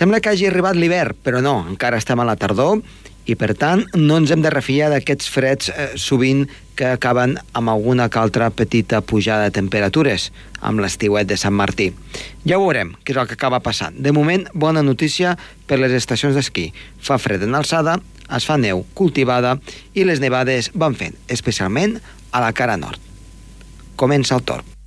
Sembla que hagi arribat l'hivern, però no, encara estem a la tardor i, per tant, no ens hem de refiar d'aquests freds eh, sovint que acaben amb alguna que altra petita pujada de temperatures, amb l'estiuet de Sant Martí. Ja veurem, què és el que acaba passant. De moment, bona notícia per les estacions d'esquí. Fa fred en alçada, es fa neu cultivada i les nevades van fent, especialment a la cara nord. Comença el torn.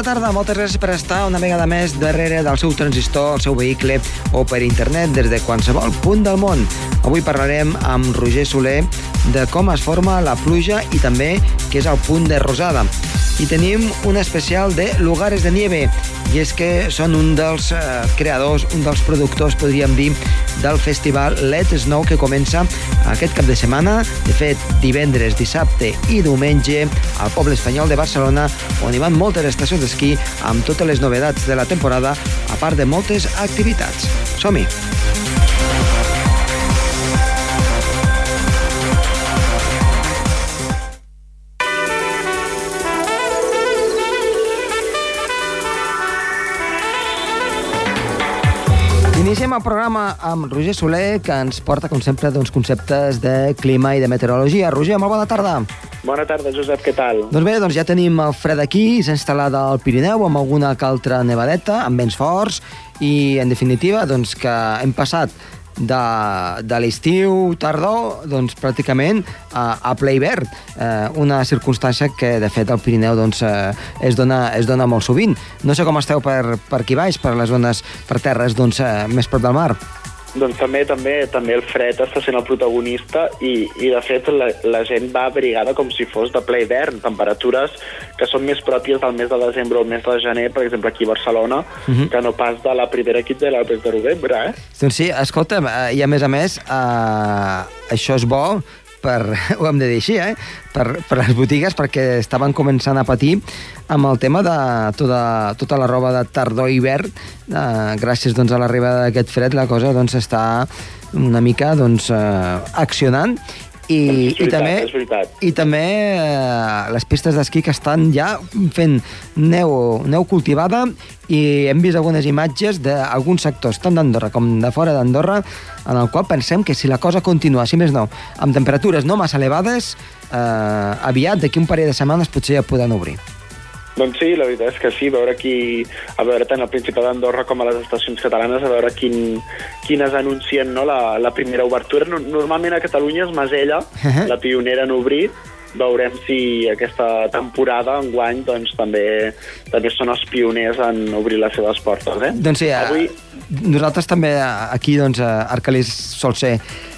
Bona tarda, moltes gràcies per estar una vegada més darrere del seu transistor, el seu vehicle o per internet des de qualsevol punt del món. Avui parlarem amb Roger Soler de com es forma la pluja i també què és el punt de rosada. I tenim un especial de Lugares de Nieve, i és que són un dels eh, creadors, un dels productors, podríem dir, del festival Let Snow que comença aquest cap de setmana, de fet divendres, dissabte i diumenge al poble espanyol de Barcelona on hi van moltes estacions d'esquí amb totes les novetats de la temporada a part de moltes activitats. Som-hi! El programa amb Roger Soler, que ens porta, com sempre, doncs, conceptes de clima i de meteorologia. Roger, molt bona tarda. Bona tarda, Josep, què tal? Doncs bé, doncs ja tenim el fred aquí, s'ha instal·lat al Pirineu amb alguna que altra nevadeta, amb vents forts, i, en definitiva, doncs que hem passat de, de l'estiu tardor doncs, pràcticament a, a ple hivern, eh, una circumstància que de fet al Pirineu doncs, eh, es, dona, es dona molt sovint. No sé com esteu per, per aquí baix, per les zones, per terres doncs, eh, més prop del mar. Doncs també també també el fred està sent el protagonista i, i de fet, la, la gent va abrigada com si fos de ple hivern, temperatures que són més pròpies del mes de desembre o el mes de gener, per exemple, aquí a Barcelona, uh -huh. que no pas de la primera quinzena del mes de novembre, eh? Doncs sí, escolta'm, eh, i a més a més, eh, això és bo per, ho hem de dir així, eh? per, per les botigues, perquè estaven començant a patir amb el tema de tota, tota la roba de tardor i hivern. Eh, gràcies doncs, a l'arribada d'aquest fred, la cosa doncs, està una mica doncs, eh, accionant i, veritat, i també, és veritat. i també eh, les pistes d'esquí que estan ja fent neu, neu cultivada i hem vist algunes imatges d'alguns sectors, tant d'Andorra com de fora d'Andorra, en el qual pensem que si la cosa continua, si més no, amb temperatures no massa elevades, eh, aviat, d'aquí un parell de setmanes, potser ja podran obrir. Doncs sí, la veritat és que sí, veure aquí, a veure tant al Principat d'Andorra com a les estacions catalanes, a veure quin, quines anuncien no, la, la primera obertura. No- Normalment a Catalunya és Masella, Ahà. la pionera en obrir, veurem si aquesta temporada, enguany, doncs també, també són els pioners en obrir les seves portes. Eh? Doncs sí, Avui, Avui... nosaltres també eh, aquí, doncs, a Arcalís sol ser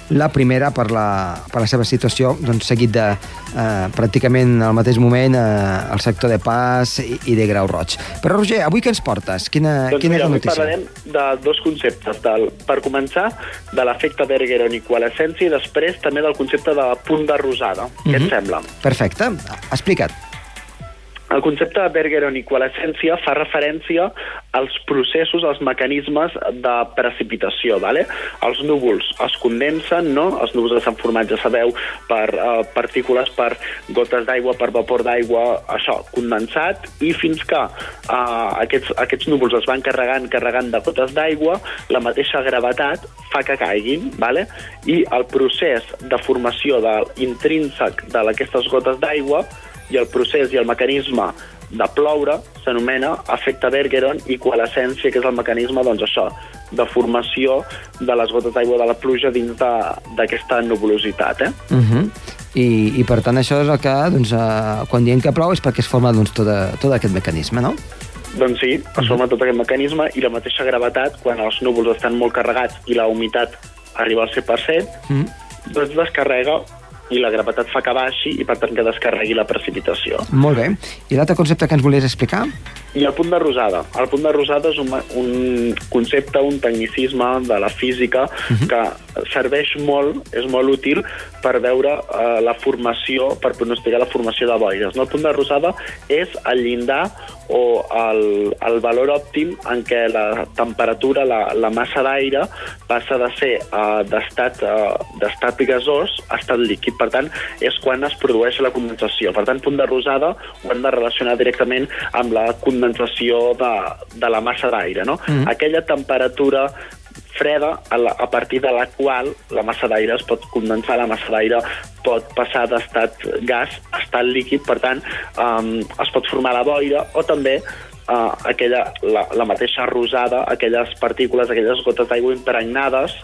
la primera per la, per la seva situació, doncs, seguit de eh, pràcticament al mateix moment eh, el sector de Pas i, i de Grau Roig. Però, Roger, avui què ens portes? Quina, Doncs quina mira, és la avui notícia? parlarem de dos conceptes. Del, per començar, de l'efecte Bergeron i coalescència i després també del concepte de punt de rosada. Què Mhm. et sembla? Perfecte, explica't. El concepte de Bergeron i coalescència fa referència als processos, als mecanismes de precipitació. Vale? Els núvols es condensen, no? els núvols estan formats, ja sabeu, per eh, partícules, per gotes d'aigua, per vapor d'aigua, això, condensat, i fins que eh, aquests, aquests núvols es van carregant, carregant de gotes d'aigua, la mateixa gravetat fa que caiguin, vale? i el procés de formació de intrínsec d'aquestes gotes d'aigua i el procés i el mecanisme de ploure s'anomena efecte Bergeron i coalescència, que és el mecanisme, doncs això, de formació de les gotes d'aigua de la pluja dins d'aquesta nuvolositat, eh? Uh -huh. I, I per tant això és el que, doncs, eh, quan diem que plou és perquè es forma doncs, tot, a, tot aquest mecanisme, no? Doncs sí, es forma tot aquest mecanisme i la mateixa gravetat, quan els núvols estan molt carregats i la humitat arriba al 100%, Mm. doncs descarrega i la gravetat fa que baixi i per tant que descarregui la precipitació. Molt bé. I l'altre concepte que ens volies explicar? I el punt de rosada. El punt de rosada és un, un concepte, un tecnicisme de la física uh -huh. que serveix molt, és molt útil per veure uh, la formació, per pronosticar la formació de boires. No? El punt de rosada és el llindar o el, el valor òptim en què la temperatura, la, la massa d'aire, passa de ser uh, d'estat uh, gasós a estat líquid. Per tant, és quan es produeix la condensació. Per tant, punt de rosada ho hem de relacionar directament amb la condensació de, de la massa d'aire. No? Mm. Aquella temperatura freda a, la, a partir de la qual la massa d'aire es pot condensar, la massa d'aire pot passar d'estat gas a estat líquid, per tant, um, es pot formar la boira o també uh, aquella, la, la mateixa rosada, aquelles partícules, aquelles gotes d'aigua impregnades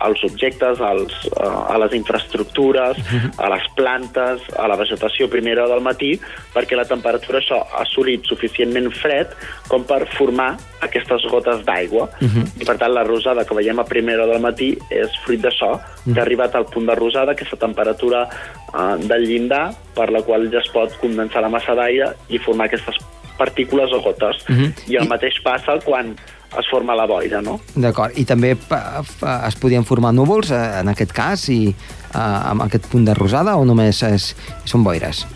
als objectes, als, a les infraestructures, a les plantes, a la vegetació primera del matí, perquè la temperatura això ha assolit suficientment fred com per formar aquestes gotes d'aigua. Uh -huh. I per tant la rosada que veiem a primera del matí és fruit d'això, uh -huh. que ha arribat al punt de rosada, aquesta temperatura uh, del llindar per la qual ja es pot condensar la massa d'aire i formar aquestes partícules o gotes. Uh -huh. I el mateix passa quan es forma la boira, no? D'acord, i també es podien formar núvols, eh, en aquest cas, i eh, amb aquest punt de rosada, o només és, són boires?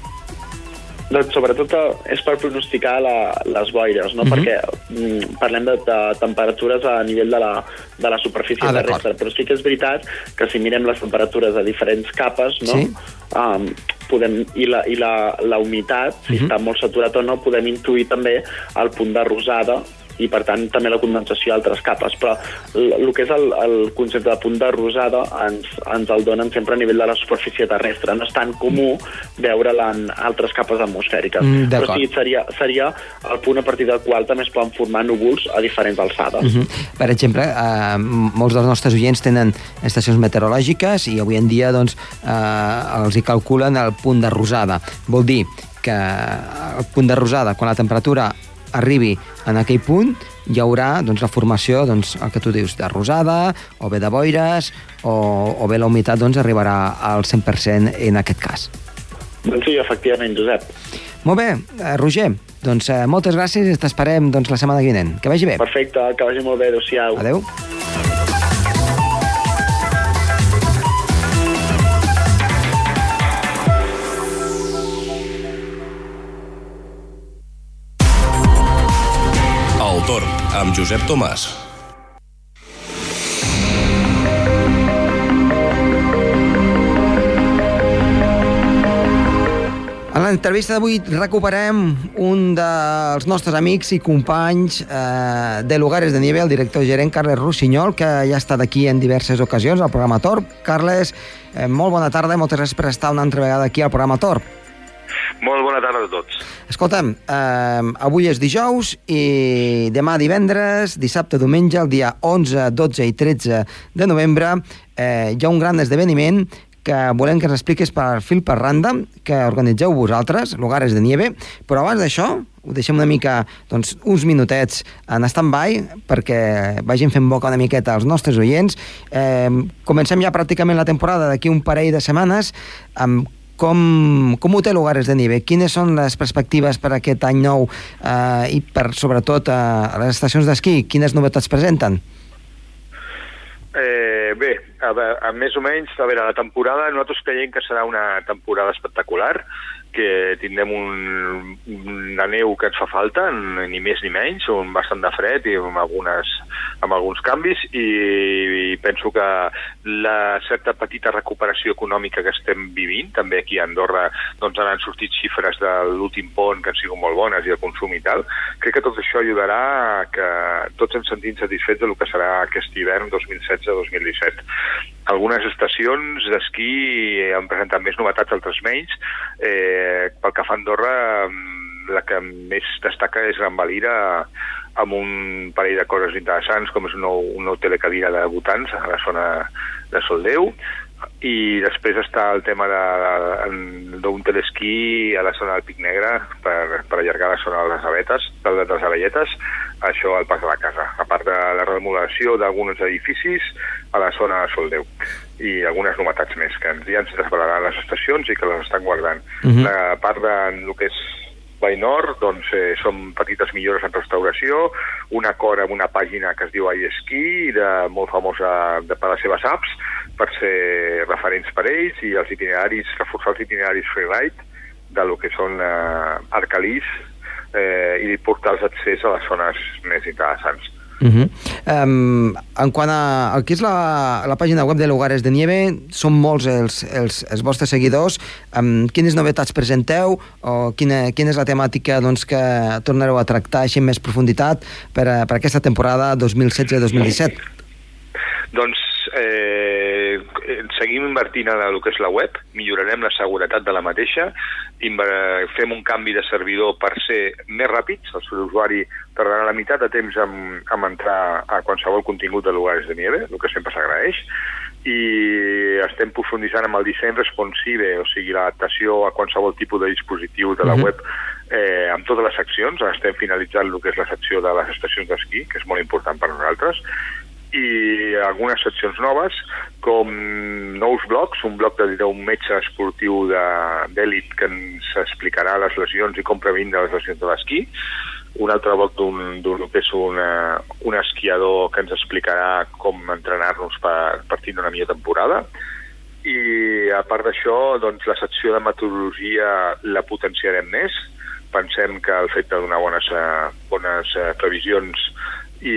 Doncs sobretot eh, és per pronosticar la, les boires, no? Uh mhm. -huh. perquè mm, parlem de, de temperatures a nivell de la, de la superfície ah, terrestre, però sí que és veritat que si mirem les temperatures a diferents capes, no? Sí. Um, podem, i la, i la, la humitat, si uh mhm. -huh. està molt saturat o no, podem intuir també el punt de rosada i per tant també la condensació a altres capes. Però el que és el, el concepte de punta rosada ens, ens el donen sempre a nivell de la superfície terrestre. No és tan comú veure-la en altres capes atmosfèriques. Mm, però sí, seria, seria el punt a partir del qual també es poden formar núvols a diferents alçades. Mm -hmm. Per exemple, eh, molts dels nostres oients tenen estacions meteorològiques i avui en dia doncs, eh, els hi calculen el punt de rosada. Vol dir que el punt de rosada, quan la temperatura arribi en aquell punt, hi haurà doncs, la formació, doncs, el que tu dius, de rosada, o bé de boires, o, o bé la humitat doncs, arribarà al 100% en aquest cas. Doncs sí, efectivament, Josep. Molt bé, eh, Roger, doncs eh, moltes gràcies i t'esperem doncs, la setmana vinent. Que vagi bé. Perfecte, que vagi molt bé. Adéu-siau. Adéu. Josep Tomàs. En l'entrevista d'avui recuperem un dels nostres amics i companys eh, de Lugares de Nieve, el director gerent Carles Rossinyol, que ja ha estat aquí en diverses ocasions al programa Torp. Carles, eh, molt bona tarda i moltes gràcies per estar una altra vegada aquí al programa Torp. Molt bona tarda a tots. Escolta'm, eh, avui és dijous i demà divendres, dissabte, diumenge, el dia 11, 12 i 13 de novembre, eh, hi ha un gran esdeveniment que volem que ens expliquis per fil per randa, que organitzeu vosaltres, Lugares de Nieve, però abans d'això ho deixem una mica, doncs, uns minutets en stand-by perquè vagin fent boca una miqueta als nostres oients. Eh, comencem ja pràcticament la temporada d'aquí un parell de setmanes amb com, com ho té Lugares de Nive? Quines són les perspectives per aquest any nou eh, i per, sobretot, eh, a les estacions d'esquí? Quines novetats presenten? Eh, bé, a, a, més o menys, a veure, la temporada nosaltres creiem que serà una temporada espectacular que tindrem un, una neu que ens fa falta, ni més ni menys, un bastant de fred i amb, algunes, amb alguns canvis i, i penso que la certa petita recuperació econòmica que estem vivint, també aquí a Andorra doncs han sortit xifres de l'últim pont que han sigut molt bones i el consum i tal, crec que tot això ajudarà que tots ens sentim satisfets del que serà aquest hivern 2016-2017 algunes estacions d'esquí han presentat més novetats, altres menys. Eh, pel que fa a Andorra, mm, la que més destaca és Gran Valira, amb un parell de coses interessants, com és un nou, un nou telecadira de votants a la zona de Soldeu, i després està el tema d'un telesquí a la zona del Pic Negre per, per allargar la zona de les abetes, de les abelletes, això al pas de la casa, a part de la remodelació d'alguns edificis a la zona de Soldeu. i algunes novetats més que ja ens desvelaran les estacions i que les estan guardant. Uh Mhm. -huh. La part de el que és Vall Nord, doncs eh, són petites millores en restauració, un acord amb una pàgina que es diu iSki, de, molt famosa de, per les seves apps, per ser referents per ells, i els itineraris, reforçar els itineraris freeride, de lo que són eh, arcalís, eh, i portar els accés a les zones més interessants. Uh -huh. um, en quant a el és la, la pàgina web de Lugares de Nieve, són molts els, els, els vostres seguidors. Um, quines novetats presenteu o quina, quina és la temàtica doncs, que tornareu a tractar així en més profunditat per, a, per aquesta temporada 2016-2017? Doncs eh, seguim invertint en el que és la web, millorarem la seguretat de la mateixa, fem un canvi de servidor per ser més ràpids, el seu usuari tardarà la meitat de temps en, en entrar a qualsevol contingut de lugares de nieve, el que sempre s'agraeix, i estem profunditzant amb el disseny responsive, o sigui, l'adaptació a qualsevol tipus de dispositiu de la Mhm. web eh, amb totes les seccions. Estem finalitzant el que és la secció de les estacions d'esquí, que és molt important per nosaltres, i algunes seccions noves, com nous blocs, un bloc de- d'un metge esportiu d'èlit que ens explicarà les lesions i com prevenir les lesions de l'esquí, un altre bloc d'un que és una, un esquiador que ens explicarà com entrenar-nos per, per tindre una millor temporada, i a part d'això, doncs, la secció de metodologia la potenciarem més. Pensem que el fet de donar bones, eh, bones eh, previsions i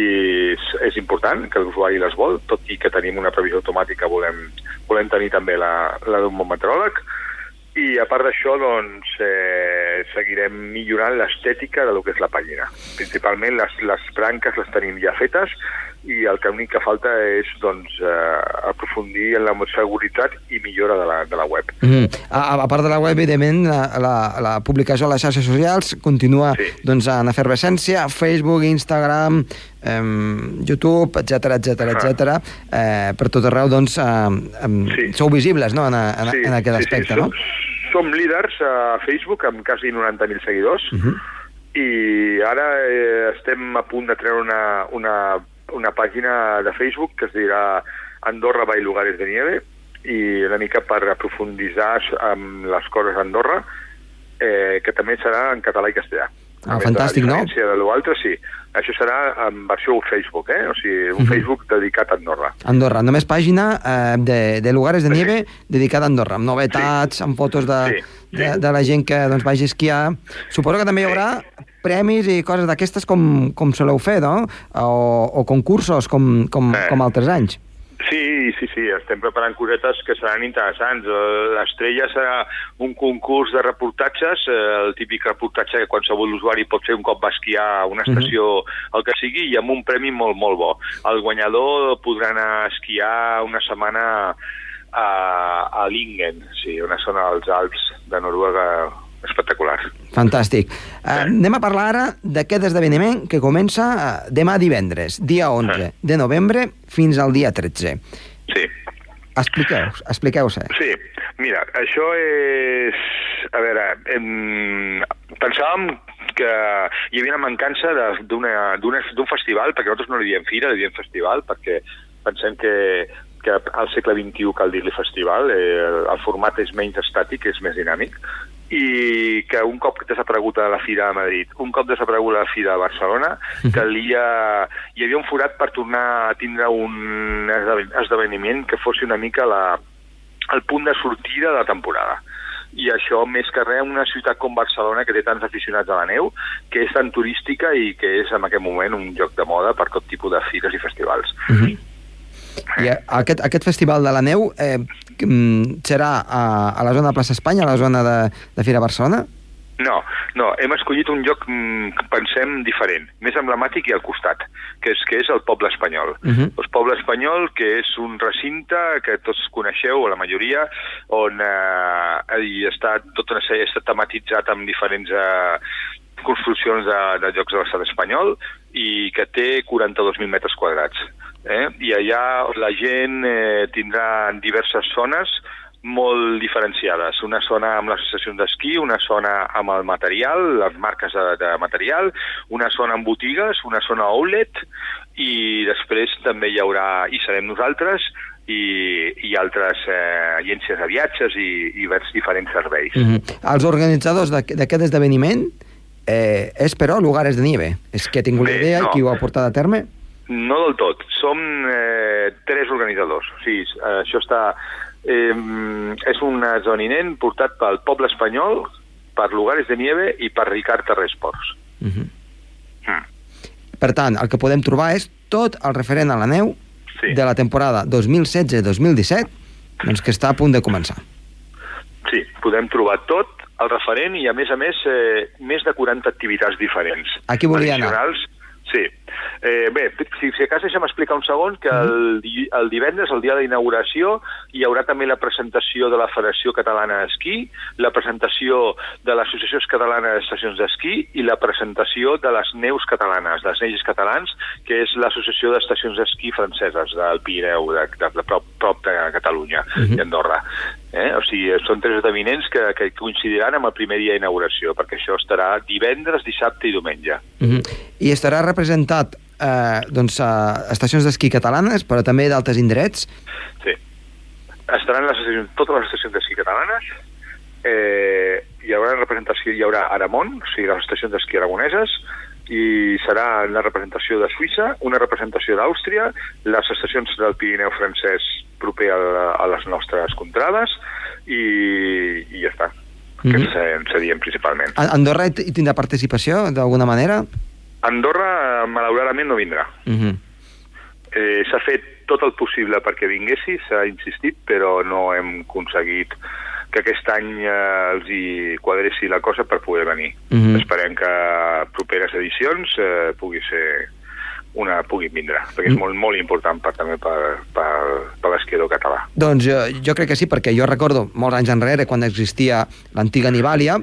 és, és important, que l'usuari les vol, tot i que tenim una previsió automàtica, volem, volem tenir també la, la d'un bon meteoròleg. I a part d'això, doncs, eh, seguirem millorant l'estètica de lo que és la pàgina. Principalment les, les branques les tenim ja fetes i el que únic que falta és doncs, eh, aprofundir en la seguretat i millora de la, de la web. Mm -hmm. a, a part de la web, evidentment, la, la, la publicació a les xarxes socials continua Sí. doncs, en efervescència, Facebook, Instagram, eh, YouTube, etc etc etc. Eh, per tot arreu, doncs, eh, eh, Sí. sou visibles no? en, en, en aquest aspecte, sí. no? Som, som líders a Facebook amb quasi 90.000 seguidors Uh -huh. i ara eh, estem a punt de treure una, una, una pàgina de Facebook que es dirà Andorra by Lugares de Nieve i una mica per aprofunditzar amb les coses d'Andorra eh, que també serà en català i castellà. Ah, fantàstic, no? diferència de l'altre, sí. Això serà en versió Facebook, eh? O sigui, un Mhm. Facebook dedicat a Andorra. Andorra, només pàgina eh, de, de lugares de nieve dedicada a Andorra, amb novetats, amb fotos de, Sí, sí. de, de la gent que doncs, vagi a esquiar. Suposo que també hi haurà premis i coses d'aquestes com, com soleu fer, no? O, o concursos com, com, Eh. com altres anys. Sí, sí, sí, estem preparant cosetes que seran interessants. Eh, L'estrella serà un concurs de reportatges, eh, el típic reportatge que qualsevol usuari pot fer un cop va esquiar a una estació, el que sigui, i amb un premi molt, molt bo. El guanyador podrà anar a esquiar una setmana a, a Lingen, sí, una zona dels Alps de Noruega espectacular. Fantàstic. Uh, anem a parlar ara d'aquest esdeveniment que comença uh, demà divendres, dia 11 Eh. de novembre, fins al dia 13. Sí. Expliqueu, expliqueu-se. Sí, mira, això és... A veure, em... pensàvem que hi havia una mancança d'un festival, perquè nosaltres no li diem fira, li diem festival, perquè pensem que, que al segle XXI cal dir-li festival, eh, el format és menys estàtic, és més dinàmic, i que un cop desaparegut a la Fira de Madrid, un cop desaparegut a la Fira de Barcelona, calia, hi havia un forat per tornar a tindre un esdeven- esdeveniment que fos una mica la, el punt de sortida de la temporada. I això, més que res, una ciutat com Barcelona, que té tants aficionats a la neu, que és tan turística i que és en aquest moment un lloc de moda per tot tipus de fires i festivals. Uh -huh. I aquest, aquest festival de la neu eh, mm, serà a, a la zona de plaça Espanya, a la zona de, de Fira Barcelona? No, no, hem escollit un lloc, mm, que pensem, diferent, més emblemàtic i al costat, que és, que és el poble espanyol. Uh -huh. El poble espanyol, que és un recinte que tots coneixeu, o la majoria, on eh, hi està tot una sèrie, està tematitzat amb diferents eh, construccions de, de llocs de l'estat espanyol i que té 42.000 metres quadrats. Eh? I allà la gent eh, tindrà diverses zones molt diferenciades. Una zona amb les estacions d'esquí, una zona amb el material, les marques de, de material, una zona amb botigues, una zona outlet, i després també hi haurà, i serem nosaltres, i, i altres eh, agències de viatges i, i diferents serveis. Mm -hmm. Els organitzadors d'aqu- d'aquest esdeveniment eh, és, però, Lugares de Nieve. És que he tingut la idea no. i qui ho ha portat a terme? No del tot. Som eh, tres organitzadors. O sigui, eh, això està... Eh, és un esdeveniment portat pel poble espanyol, per Lugares de Nieve i per Ricard Terrer Esports. Mm -hmm. Mm. Per tant, el que podem trobar és tot el referent a la neu Sí. de la temporada 2016-2017, doncs que està a punt de començar. Sí, podem trobar tot el referent i, a més a més, eh, més de 40 activitats diferents. Aquí volia anar. Sí. Eh, bé, si, si a cas deixa'm explicar un segon que el, di- el divendres, el dia d'inauguració, hi haurà també la presentació de la Federació Catalana d'Esquí, la presentació de l'Associació Catalana d'Estacions d'Esquí i la presentació de les Neus Catalanes, dels Neus Catalans, que és l'Associació d'Estacions d'Esquí franceses del Pirineu, de, de, de prop, prop de Catalunya Mhm. i Andorra. Eh? O sigui, són tres esdeveniments que, que coincidiran amb el primer dia d'inauguració, perquè això estarà divendres, dissabte i diumenge. Mm -hmm. I estarà representat eh, doncs, a estacions d'esquí catalanes, però també d'altres indrets. Sí. Estaran les estacions, totes les estacions d'esquí catalanes, eh, hi haurà representació, hi haurà Aramon, o sigui, les estacions d'esquí aragoneses, i serà la representació de Suïssa, una representació d'Àustria, les estacions del Pirineu francès proper a, a les nostres contrades, i, i ja està. Mm Mhm. -hmm. Que serien principalment. Andorra hi tindrà participació, d'alguna manera? Andorra, eh, malauradament, no vindrà. Mm -hmm. Eh, s'ha fet tot el possible perquè vinguessi, s'ha insistit, però no hem aconseguit que aquest any eh, els hi quadressi la cosa per poder venir. Mhm. Esperem que properes edicions eh, pugui ser una puguin vindre, perquè és Mm. molt, molt important per, també per, per, per l'esquiador català. Doncs jo, jo crec que sí, perquè jo recordo molts anys enrere, quan existia l'antiga Nivàlia,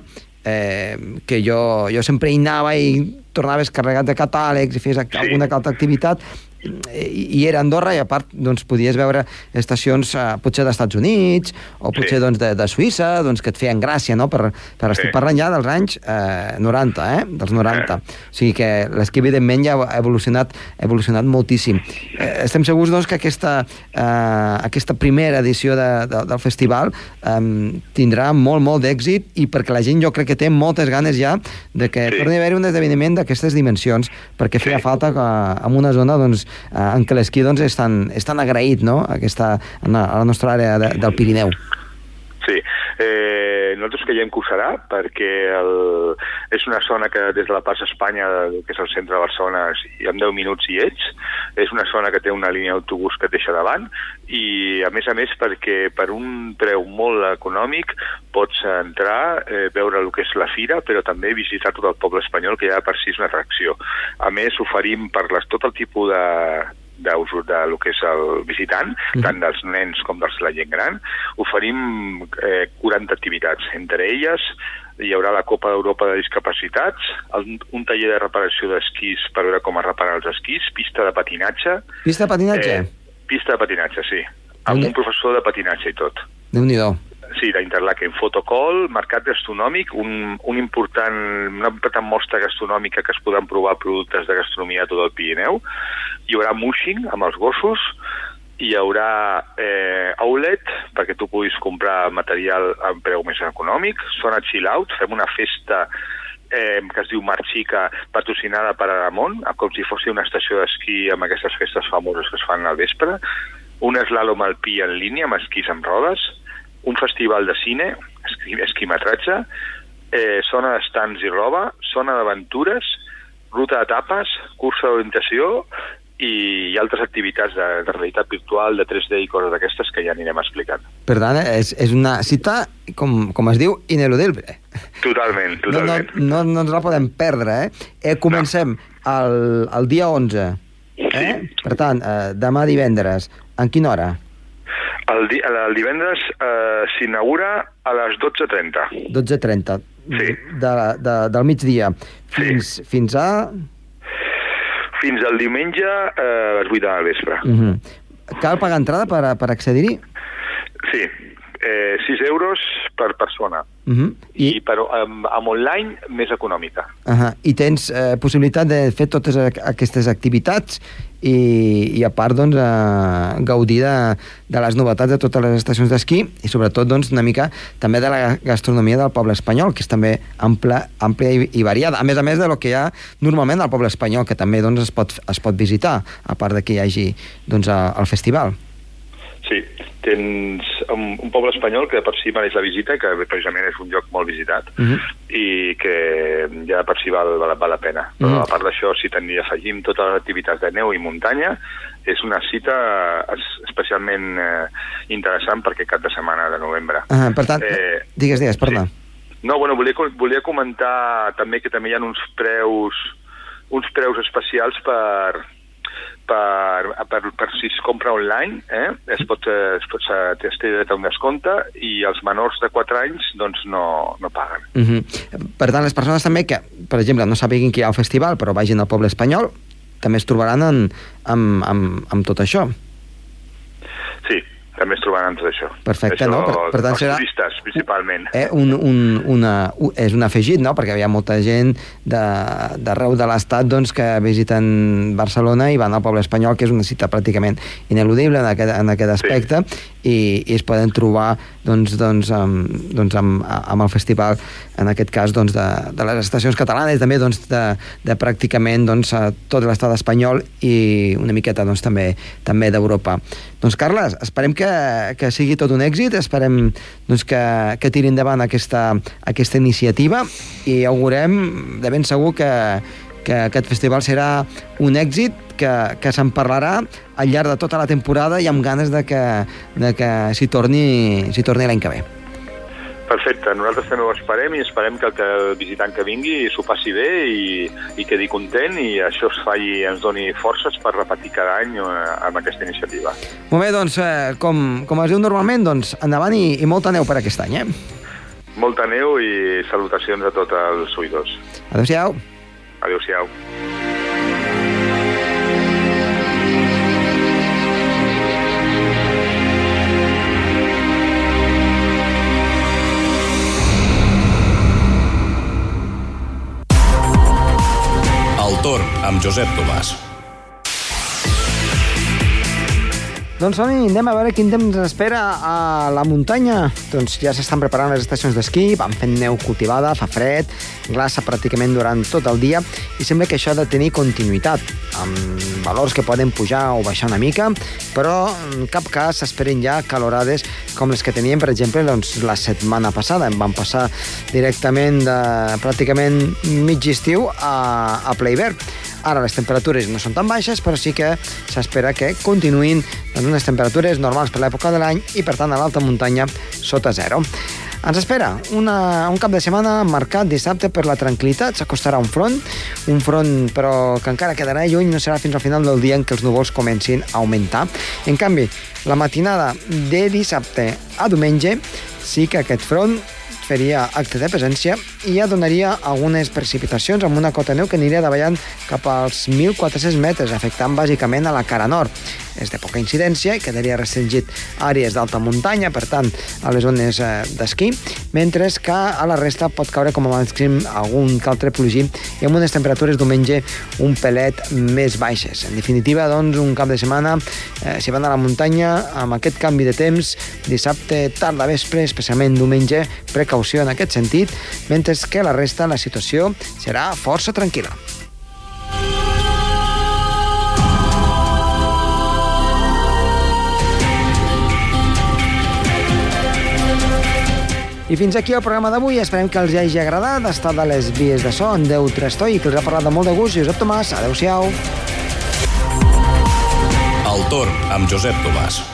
eh, que jo, jo sempre hi anava i tornaves carregat de catàlegs i feies sí. alguna altra activitat i, era Andorra i a part doncs, podies veure estacions eh, potser dels Estats Units o potser Sí. doncs, de, de Suïssa doncs, que et feien gràcia no? per, per estic Sí. parlant ja dels anys eh, 90 eh? dels 90 Eh. o sigui que l'esquí evidentment ja ha evolucionat, ha evolucionat moltíssim eh, estem segurs doncs, que aquesta, eh, aquesta primera edició de, de, del festival eh, tindrà molt, molt d'èxit i perquè la gent jo crec que té moltes ganes ja de que Sí. torni a haver un esdeveniment d'aquestes dimensions perquè feia Sí. falta que, en una zona doncs, en què doncs, és, tan, és tan agraït no? Aquesta, a la nostra àrea de, del Pirineu Sí, eh, nosaltres creiem que ho serà perquè el, és una zona que des de la plaça Espanya, que és el centre de Barcelona, i en 10 minuts hi ets, és una zona que té una línia d'autobús que et deixa davant i a més a més perquè per un preu molt econòmic pots entrar, eh, veure el que és la fira, però també visitar tot el poble espanyol que ja per si és una atracció. A més, oferim per les, tot el tipus de, d'usos de lo que és el visitant, mm tant dels nens com dels la gent gran, oferim eh, 40 activitats. Entre elles hi haurà la Copa d'Europa de Discapacitats, el, un taller de reparació d'esquís per veure com es reparen els esquís, pista de patinatge... Pista de patinatge? Eh, pista de patinatge, sí. Amb un professor de patinatge i tot. Déu-n'hi-do. Sí, d'Interlaken. Fotocall, mercat gastronòmic, un, un important, una important mostra gastronòmica que es podran provar productes de gastronomia a tot el Pirineu. Hi haurà mushing amb els gossos, hi haurà eh, outlet perquè tu puguis comprar material a preu més econòmic, zona chill out, fem una festa eh, que es diu Marxica, patrocinada per Aramon, com si fos una estació d'esquí amb aquestes festes famoses que es fan al vespre, un slalom alpí en línia amb esquís amb rodes, un festival de cine, esqui, esquimetratge, eh, zona d'estants i roba, zona d'aventures, ruta d'etapes, cursa d'orientació i, i altres activitats de, de realitat virtual, de 3D i coses d'aquestes que ja anirem explicant. Per tant, és, és una cita, com, com es diu, ineludible. Totalment, No, no, totalment. no, no ens la podem perdre, eh? eh comencem el, el dia 11. Eh? Sí. Per tant, eh, demà divendres. En quina hora? El, di el divendres eh, s'inaugura a les 12.30. 12.30. Sí. De, de, del migdia. Fins, sí. fins a... Fins al diumenge eh, a les 8 del vespre. Uh -huh. Cal pagar entrada per, per accedir-hi? Sí. Eh, 6 euros per persona. Uh -huh. I, I, per, amb, amb online, més econòmica. uh -huh. I tens eh, possibilitat de fer totes aquestes activitats i, i a part doncs, eh, gaudir de, de les novetats de totes les estacions d'esquí i sobretot doncs, una mica també de la gastronomia del poble espanyol, que és també ampla, àmplia i, i variada, a més a més de lo que hi ha normalment al poble espanyol, que també doncs, es, pot, es pot visitar, a part de que hi hagi doncs, a- el festival. Sí, tens un, un poble espanyol que per si mereix la visita, que precisament és un lloc molt visitat, Uh -huh. i que ja per si val, val, val la pena. Però Mhm. a part d'això, si també afegim totes les activitats de neu i muntanya, és una cita es- especialment eh, interessant per aquest cap de setmana de novembre. Uh, per tant, Eh, digues, digues, perdona. sí. No, bueno, volia, volia comentar també que també hi ha uns preus uns preus especials per, per, per, per si es compra online, eh? es pot, eh, es pot es té dret a un descompte i els menors de 4 anys doncs no, no paguen. Uh -huh. Per tant, les persones també que, per exemple, no sàpiguin que hi ha el festival, però vagin al poble espanyol, també es trobaran en, amb, amb, amb tot això. Sí, també es trobaran tot això. Perfecte, això, no? Per- per tant, els serà- turistes, principalment. Eh, un, un, una, un, és un afegit, no? Perquè hi ha molta gent d'arreu de, de l'estat doncs, que visiten Barcelona i van al poble espanyol, que és una cita pràcticament ineludible en aquest, en aquest aspecte, i, i es poden trobar doncs, doncs, amb, doncs, amb, amb el festival, en aquest cas, doncs, de, de les estacions catalanes, també doncs, de, de pràcticament doncs, a tot l'estat espanyol i una miqueta doncs, també també d'Europa. Doncs, Carles, esperem que, que sigui tot un èxit, esperem doncs, que, que tiri endavant aquesta, aquesta iniciativa i augurem de ben segur que, que aquest festival serà un èxit, que, que se'n parlarà al llarg de tota la temporada i amb ganes de que, de que s'hi torni, torni l'any que ve. Perfecte, nosaltres també ho esperem i esperem que el, que el visitant que vingui s'ho passi bé i, i quedi content i això es faci, ens doni forces per repetir cada any eh, amb aquesta iniciativa. Molt bé, doncs, eh, com, com es diu normalment, doncs endavant i, i molta neu per aquest any, eh? Molta neu i salutacions a tots els oïdors. Adéu-siau. Adéu-siau. Torn amb Josep Tomàs. Doncs som anem a veure quin temps ens espera a la muntanya. Doncs ja s'estan preparant les estacions d'esquí, van fent neu cultivada, fa fred, glaça pràcticament durant tot el dia i sembla que això ha de tenir continuïtat, amb valors que poden pujar o baixar una mica, però en cap cas s'esperen ja calorades com les que teníem, per exemple, doncs, la setmana passada. Em van passar directament de pràcticament mig estiu a, a ple hivern. Ara les temperatures no són tan baixes, però sí que s'espera que continuïn en unes temperatures normals per l'època de l'any i, per tant, a l'alta muntanya sota zero. Ens espera una, un cap de setmana marcat dissabte per la tranquil·litat. S'acostarà un front, un front però que encara quedarà lluny, no serà fins al final del dia en què els núvols comencin a augmentar. En canvi, la matinada de dissabte a diumenge sí que aquest front faria acte de presència i ja donaria algunes precipitacions amb una cota neu que aniria davallant cap als 1.400 metres, afectant bàsicament a la cara nord. És de poca incidència i quedaria restringit a àrees d'alta muntanya, per tant, a les zones eh, d'esquí, mentre que a la resta pot caure com a màxim algun altre plogí i amb unes temperatures diumenge un pelet més baixes. En definitiva, doncs, un cap de setmana, eh, si van a la muntanya, amb aquest canvi de temps, dissabte, tarda vespre, especialment diumenge, precaució en aquest sentit, mentre que la resta, la situació serà força tranquil·la. I fins aquí el programa d'avui. Esperem que els hagi agradat. Està de les vies de so en Déu Trastoi, que els ha parlat de molt de gust. Josep Tomàs, adeu-siau. El torn amb Josep Tomàs.